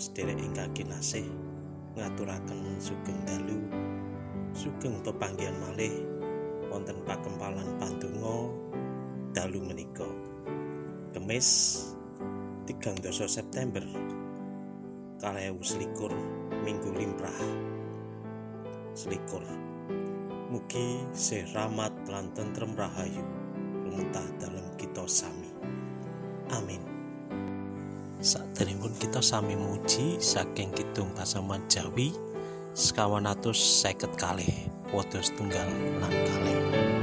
sederek ingkang kinasih ngaturaken sugeng dalu sugeng pepanggihan malih wonten pakempalan pandonga dalu menika. Kemis 13 September kalih selikur minggu limrah. Selikur. Mugi sih rahmat lan tentrem rahayu lumentah dalam kita sami. Amin Saderengipun kita sami muji saking kidung pasaman Jawi sekawan atus seket kalih wados tunggal lan kalih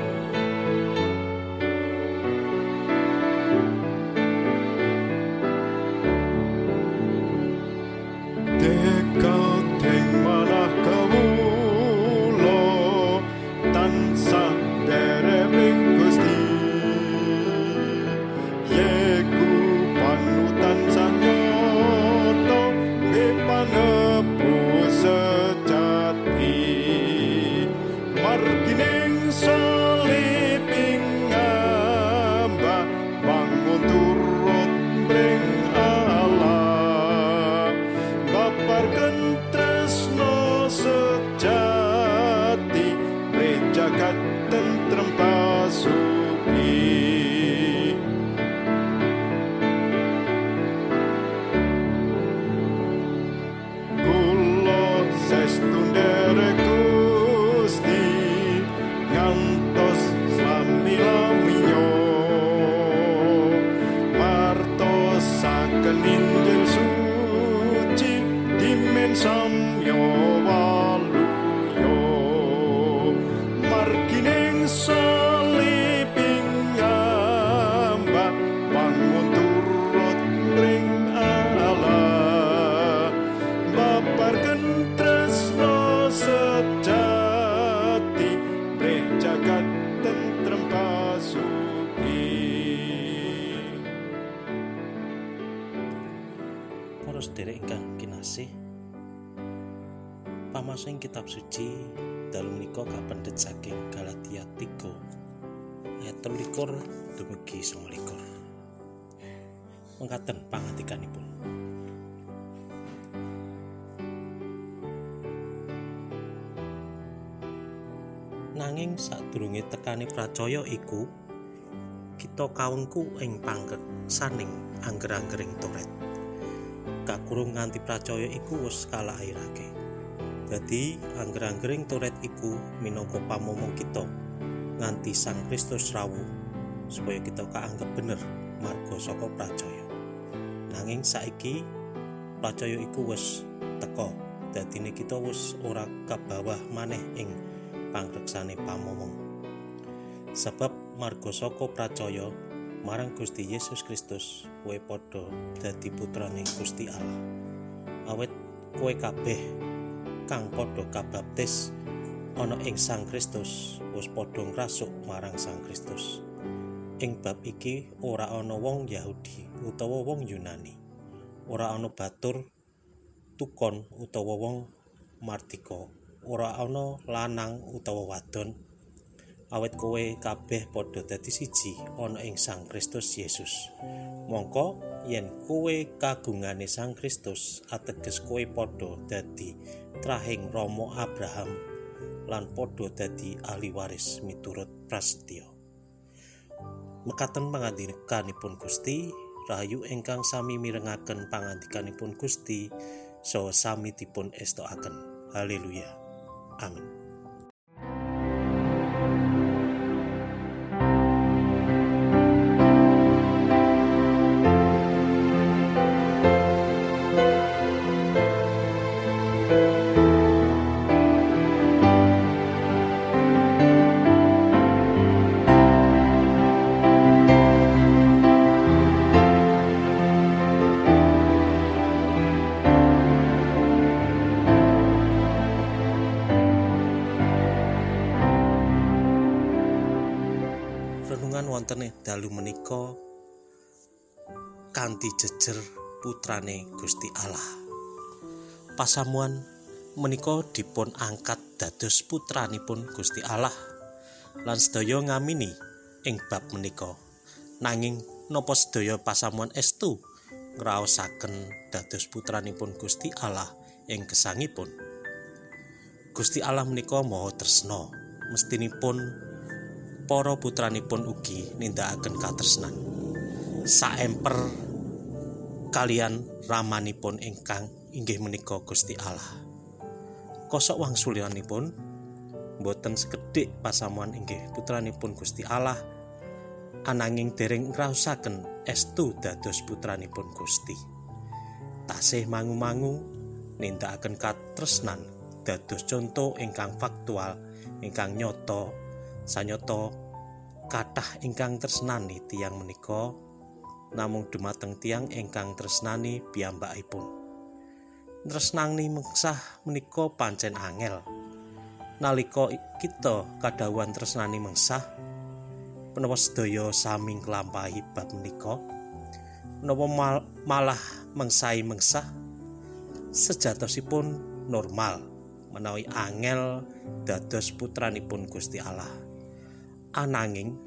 Berlin zu Suti, dimensam jord. Kitab suci dalu menika kapendhet saking Galatia 3 ayat 13 dumugi 29 Mengkaten pangandikanipun Nanging sadurunge tekani pracaya iku kita kawengku ing pangreksaning angger-anggering toret. Kakurung nganti pracaya iku wis kalairake. Dadi angger-anggering toret iku minangka pamomong kita nganti Sang Kristus rawuh supaya kita kaanggep bener marga saka pracaya. Nanging saiki pracaya iku wis teka. Dadine kita wis ora kabawah maneh ing pangreksane pamomong. Sebab marga saka pracaya marang Gusti Yesus Kristus kowe padha dadi putrane Gusti Allah awet kowe kabeh kang padha kabaptis ana ing Sang Kristus wis padha ngrasuk marang Sang Kristus ing bab iki ora ana wong Yahudi utawa wong Yunani ora ana batur tukon utawa wong martika ora ana lanang utawa wadon awet kowe kabeh padha dadi siji ana ing Sang Kristus Yesus. Mongko yen kowe kagungane Sang Kristus ateges kowe padha dadi trahing Rama Abraham lan padha dadi ahli waris miturut prasetyo. Mekaten pangandikanipun Gusti, rahayu ingkang sami mirengaken pangandikanipun Gusti saha sami dipun estokaken. Haleluya. Amin. Dalu menika kanthi jejer putrane Gusti Allah. Pasamuan menika dipun angkat dados putranipun Gusti Allah lan sedaya ngamini ing bab menika. Nanging napa sedaya pasamuan estu ngraosaken dados putranipun Gusti Allah ing gesangipun. Gusti Allah menika maha tresna, mestinipun para putranipun ugi nindakaken katresnan. Saemper kalian ramanipun ingkang inggih menika Gusti Allah. Kosok wangsulianipun boten sekedhik pasamuan inggih putranipun Gusti Allah ananging dereng ngraosaken estu dados putranipun Gusti. Tasih mangu-mangu nindakaken katresnan dados conto ingkang faktual ingkang nyoto sanyoto kathah ingkang tresnani tiang menika namung dumateng tiang ingkang tresnani piyambakipun. Tresnani mengsah menika pancen angel. Nalika kita kadawan tresnani mengsah menapa sedaya sami nglampahi bab menika menapa mal, malah mengsai mengsah sejatosipun normal menawi angel dados putranipun Gusti Allah ananging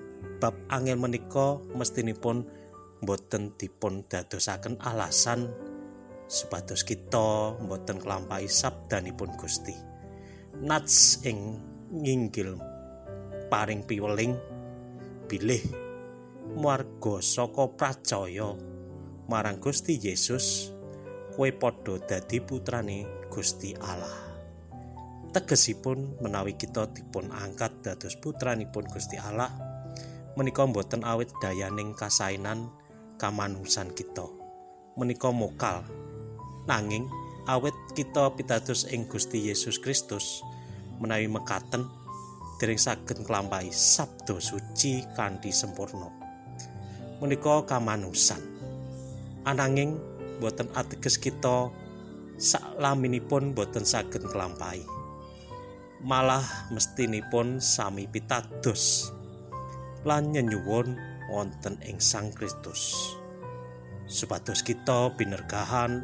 bab angel menika mestinipun boten dipun dadosaken alasan supados kita boten nglampahi sabdanipun Gusti. Nats ing nginggil paring piweling bilih marga saka pracaya marang Gusti Yesus kowe padha dadi putrane Gusti Allah tegesipun menawi kita dipun angkat dados putranipun Gusti Allah menika boten awit dayaning kasainan kamanusan kita menika mokal nanging awit kita pitados ing Gusti Yesus Kristus menawi mekaten dereng saged nglampahi sabda suci kanthi sempurna. Menika kamanusan. Ananging boten ateges kita saklaminipun boten saged nglampahi. Malah mestinipun sami pitados lan nyenyuwun wonten ing Sang Kristus. Supados kita binergahan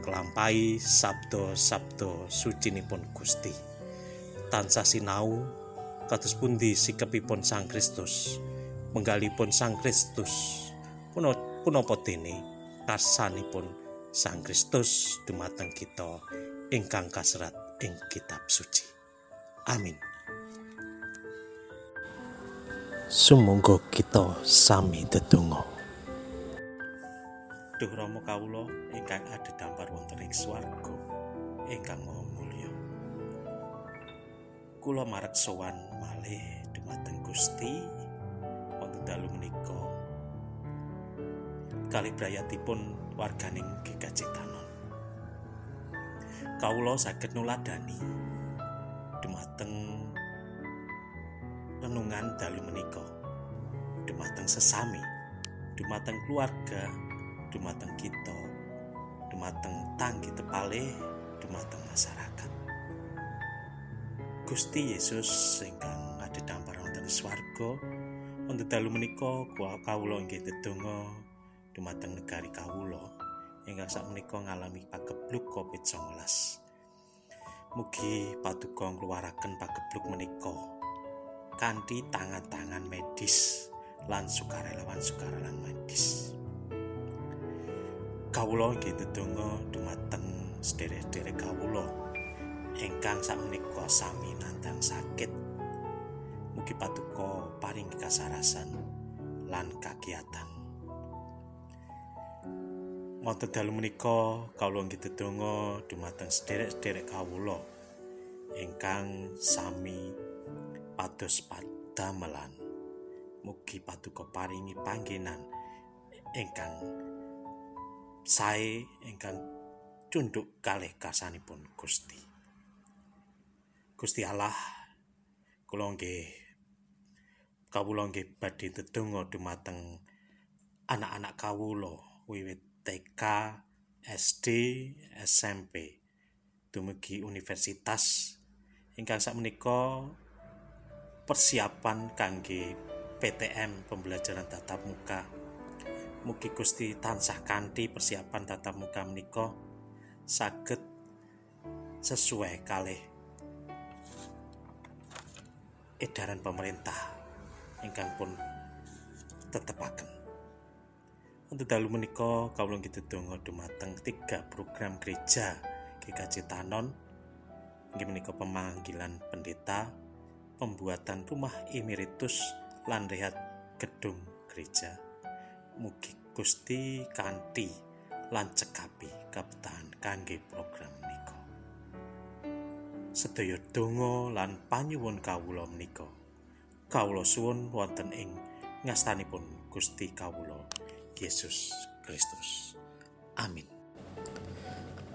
nglampahi sabda-sabda sucinipun Gusti. tansah sinau kados pundi sikepipun Sang Kristus menggalipun Sang Kristus punapa dene karsanipun Sang Kristus dumateng kita ingkang kaserat ing kitab suci. Amin. Sumangga kita sami tetunggo Duh Rama kawula ingkang adhedhampar wonten ing swarga ingkang maha kula marek sowan malih dumateng Gusti wonten dalu menika. Kali brayatipun warganing GKJ Tanon kawula saged nuladani dumateng renungan dalu menika. Dumateng sesami dumateng keluarga dumateng kita dumateng tangki tepale dumateng masyarakat. Gusti Yesus ingkang adhedhampar wonten swarga wonten dalu menika kawula inggih tetungga dumateng negari kawula ingkang sakmenika ngalami pagebluk Covid-19. Mugi paduka ngluwaraken pagebluk menika kanthi tangan-tangan medis lan sukarelawan-sukarelawan medis. Kawula inggih tetungga dumateng sederek-sederek kawula ingkang sakmenika sami nandang sakit mugi patuko paring kasarasan lan kagiatan Wonten dalu menika kawula nggih ndedonga dumateng sederek-sederek kawula ingkang sami pados padamelan. Mugi patuko paringi panggenan ingkang sae ingkang cunduk kalih karsanipun Gusti. Gusti Allah kula nggih kawula nggih badhe ndedonga dumateng anak-anak kawula wiwit TK, SD, SMP dumugi universitas ingkang sakmenika persiapan kangge PTM pembelajaran tatap muka. Mugi Gusti tansah kanthi persiapan tatap muka menika saged sesuai kalih edaran pemerintah ingkang pun tetepaken Untuk dalu menika kawula donga dumateng tiga program gereja GKJ Tanon inggih menika pemanggilan pendeta, pembuatan rumah emeritus lan rehat gedung gereja. Mugi Gusti kanthi lan cekapi kabetahan kangge program menika. Sedaya donga lan panyuwun kawula menika. Kawula suwun wonten ing ngastanipun Gusti kawula Yesus Kristus. Amin.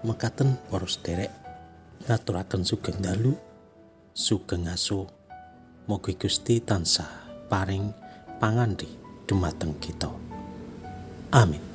Mekaten para sederek ngaturaken sugeng dalu sugeng aso mugi Gusti tansah paring pangandi dumateng kita. Amin.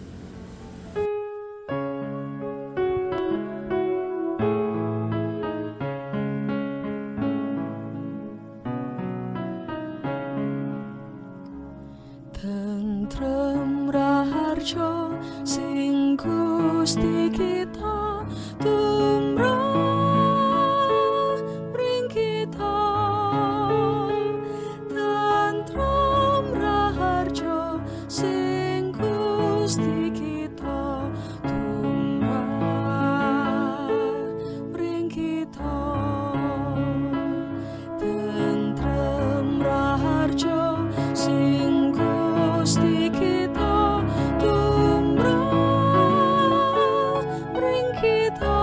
kita